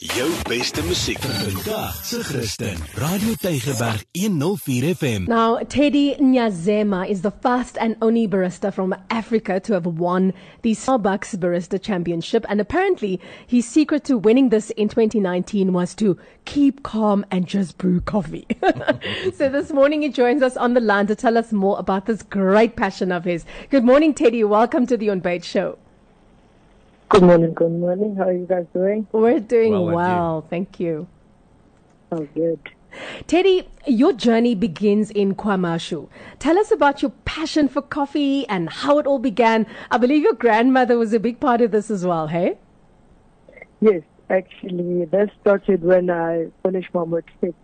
Jou beste musiek vandag se Christen. Radio Tygerberg 104 FM. Now, Teddy Nyazema is the first and only barista from Africa to have won the Starbucks Barista Championship. And apparently, his secret to winning this in 2019 was to keep calm and just brew coffee. so this morning, he joins us on the line to tell us more about this great passion of his. Good morning, Teddy. Welcome to the Unbait Show. Good morning, good morning. How are you guys doing? We're doing Well, well, you? thank you. Oh, good. Teddy, your journey begins in Kwamashu. Tell us about your passion for coffee and how it all began. I believe your grandmother was a big part of this as well, hey? Yes, actually, that started when I finished my matric.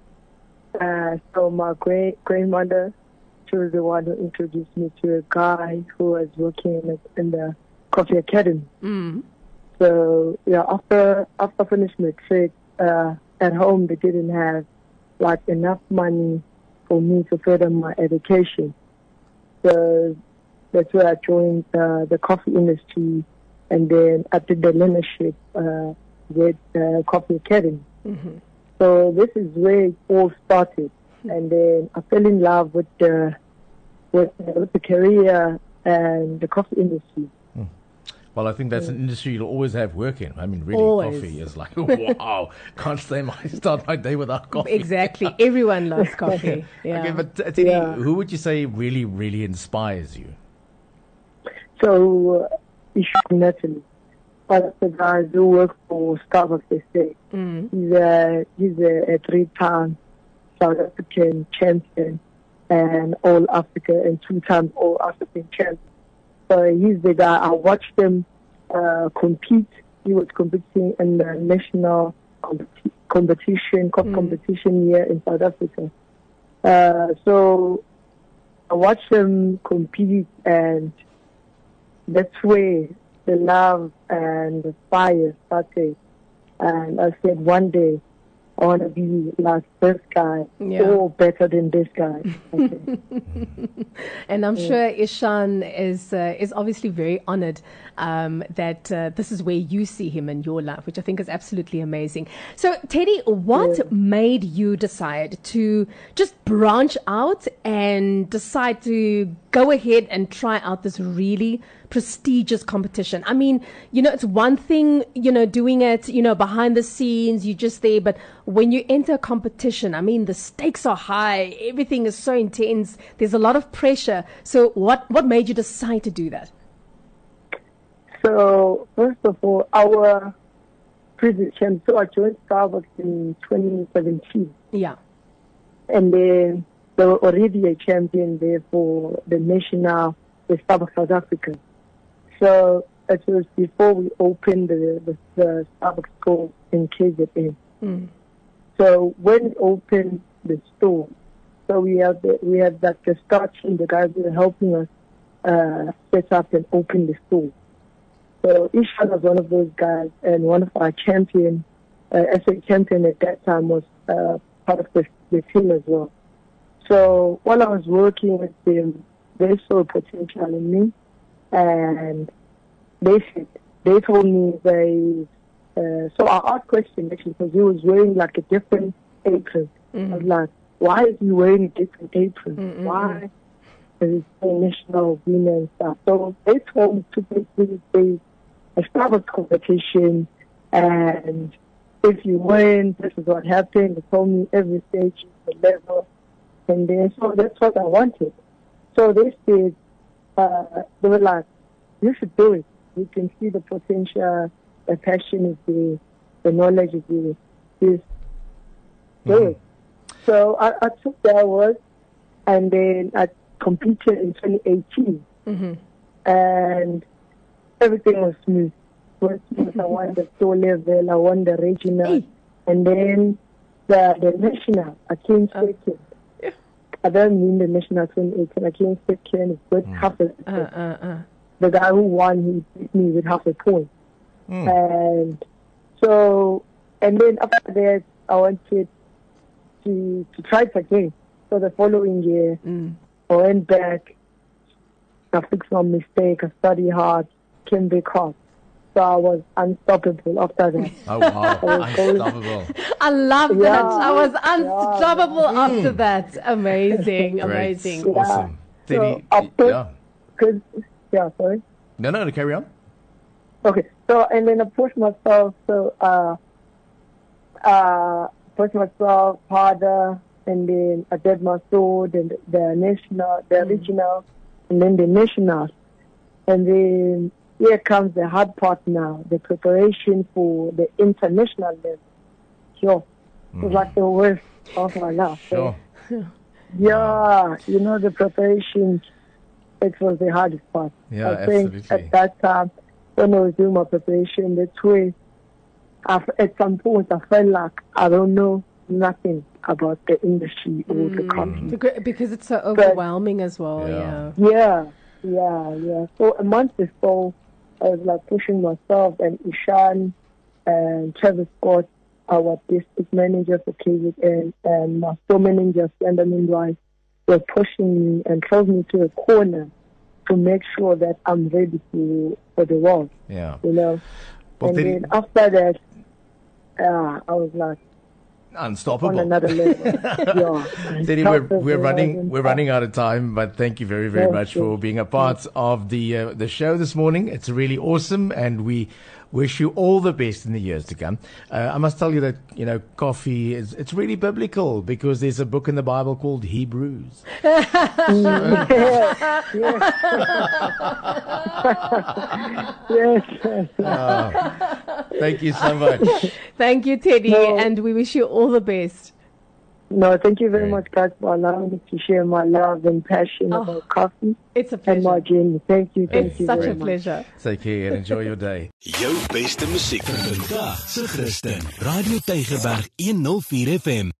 Uh, so my great grandmother, she was the one who introduced me to a guy who was working in the, in the coffee academy. Mm. So yeah, after after finishing matric, uh, at home they didn't have like enough money for me to further my education. So that's where I joined uh, the coffee industry, and then I did the leadership uh, with uh, Coffee Academy. Mhm. So this is where it all started, and then I fell in love with the with, with the career and the coffee industry. Well, I think that's an industry you'll always have work in. I mean, really, Always. coffee is like, wow, can't stay my, start my day without coffee. Exactly. Everyone loves coffee. Yeah. Okay, but Teddy, Yeah. who would you say really, really inspires you? So uh, Ishak Natalie, one of the guys who work for Starbucks SA. Mm. He's a he's a, a three-time South African champion and All Africa and two-time All African champion. So he's the guy. I watched him uh, compete. He was competing in the national competi- competition, cup Mm. competition here in South Africa. Uh, so I watched him compete, and that's where the love and the fire started. And I said, one day want to be like this guy, Yeah. or better than this guy. Okay. And I'm sure Ishan is uh, is obviously very honored um, that uh, this is where you see him in your life, which I think is absolutely amazing. So, Teddy, what made you decide to just branch out and decide to go ahead and try out this really prestigious competition? I mean, you know, it's one thing, you know, doing it, you know, behind the scenes, you're just there, but when you enter a competition, I mean, the stakes are high, everything is so intense, there's a lot of pressure. So, what, what made you decide to do that? So first of all, our champ. So I joined Starbucks in 2017, Yeah. and then they were already a champion there for the national, the Starbucks South Africa. So it was before we opened the the, the Starbucks store in KZN. Mm. So when we opened the store, so we had the, we have that the start team, the guys who are helping us uh, set up and open the store. So Ishan was one of those guys, and one of our champion, uh, SA champion at that time was uh, part of the, the team as well. So while I was working with them, they saw potential in me, and they said they told me they. Uh, so I asked question actually because he was wearing like a different apron. I was like, why is he wearing a different apron? Mm-mm-mm. Why? Because it's national and stuff. So they told me to basically a Starbucks competition and if you win, this is what happened. They told me every stage, the level. And then, so that's what I wanted. So they said, uh, they were like, you should do it. You can see the potential, the passion is there, the knowledge is there. Just do it. So I, I took that award and then I competed in 2018 hmm and everything was smooth. Was smooth. I won the store level, I won the regional, Hey. and then the the national. I came Oh. second. I didn't win the national 2018. I came second with half a Uh, uh, uh. The guy who won, he beat me with half a point. Mm. And so, and then after that, I wanted to to try it again. So the following year, Mm. I went back. I fixed my mistake. I studied hard, came back hard. So I was unstoppable after that. Oh wow, unstoppable. I love Yeah, that. I was yeah. unstoppable after that. Amazing, Great. amazing. Awesome. So, Teddy, I put- yeah. Cause, yeah, sorry. No, no, carry on. Okay, so and then I pushed myself, so uh, uh, pushed myself harder, and then I did my sword and the national, the original, and then the national, and then here comes the hard part now, the preparation for the international level. Sure, mm-hmm. it's like the worst of my life. Sure. Yeah, you know the preparation. It was the hardest part. Yeah, I think absolutely. at that time when I was doing my preparation, that's where I, at some point I felt like I don't know nothing about the industry or the mm. country. Because, because it's so overwhelming as well. Yeah. Yeah. Yeah, yeah, yeah. So a month before, I was like pushing myself and Ishan and Travis Scott, our district manager for KZN, and my store manager, Slenderman Rice, were pushing me and drove me to a corner to make sure that I'm ready for, for the world, Yeah. you know. Well, and Teddy, then after that, uh, I was like on unstoppable. another level. yeah. Teddy, we're, we're running we're running out of time, but thank you very very Yes, much yes. for being a part of the uh, the show this morning. It's really awesome, and we wish you all the best in the years to come. Uh, I must tell you that you know coffee is it's really biblical because there's a book in the Bible called Hebrews. yes, yes. Thank you so much. Thank you, Teddy, No. and we wish you all the best. No, thank you very Great. much, guys, for allowing me to share my love and passion Oh, about coffee It's a and my pleasure. journey. Thank you, thank It's you such very a much. pleasure. Take care and enjoy your day. Jou beste musiek vir vandag se Christen. Radio Tygerberg 104 FM.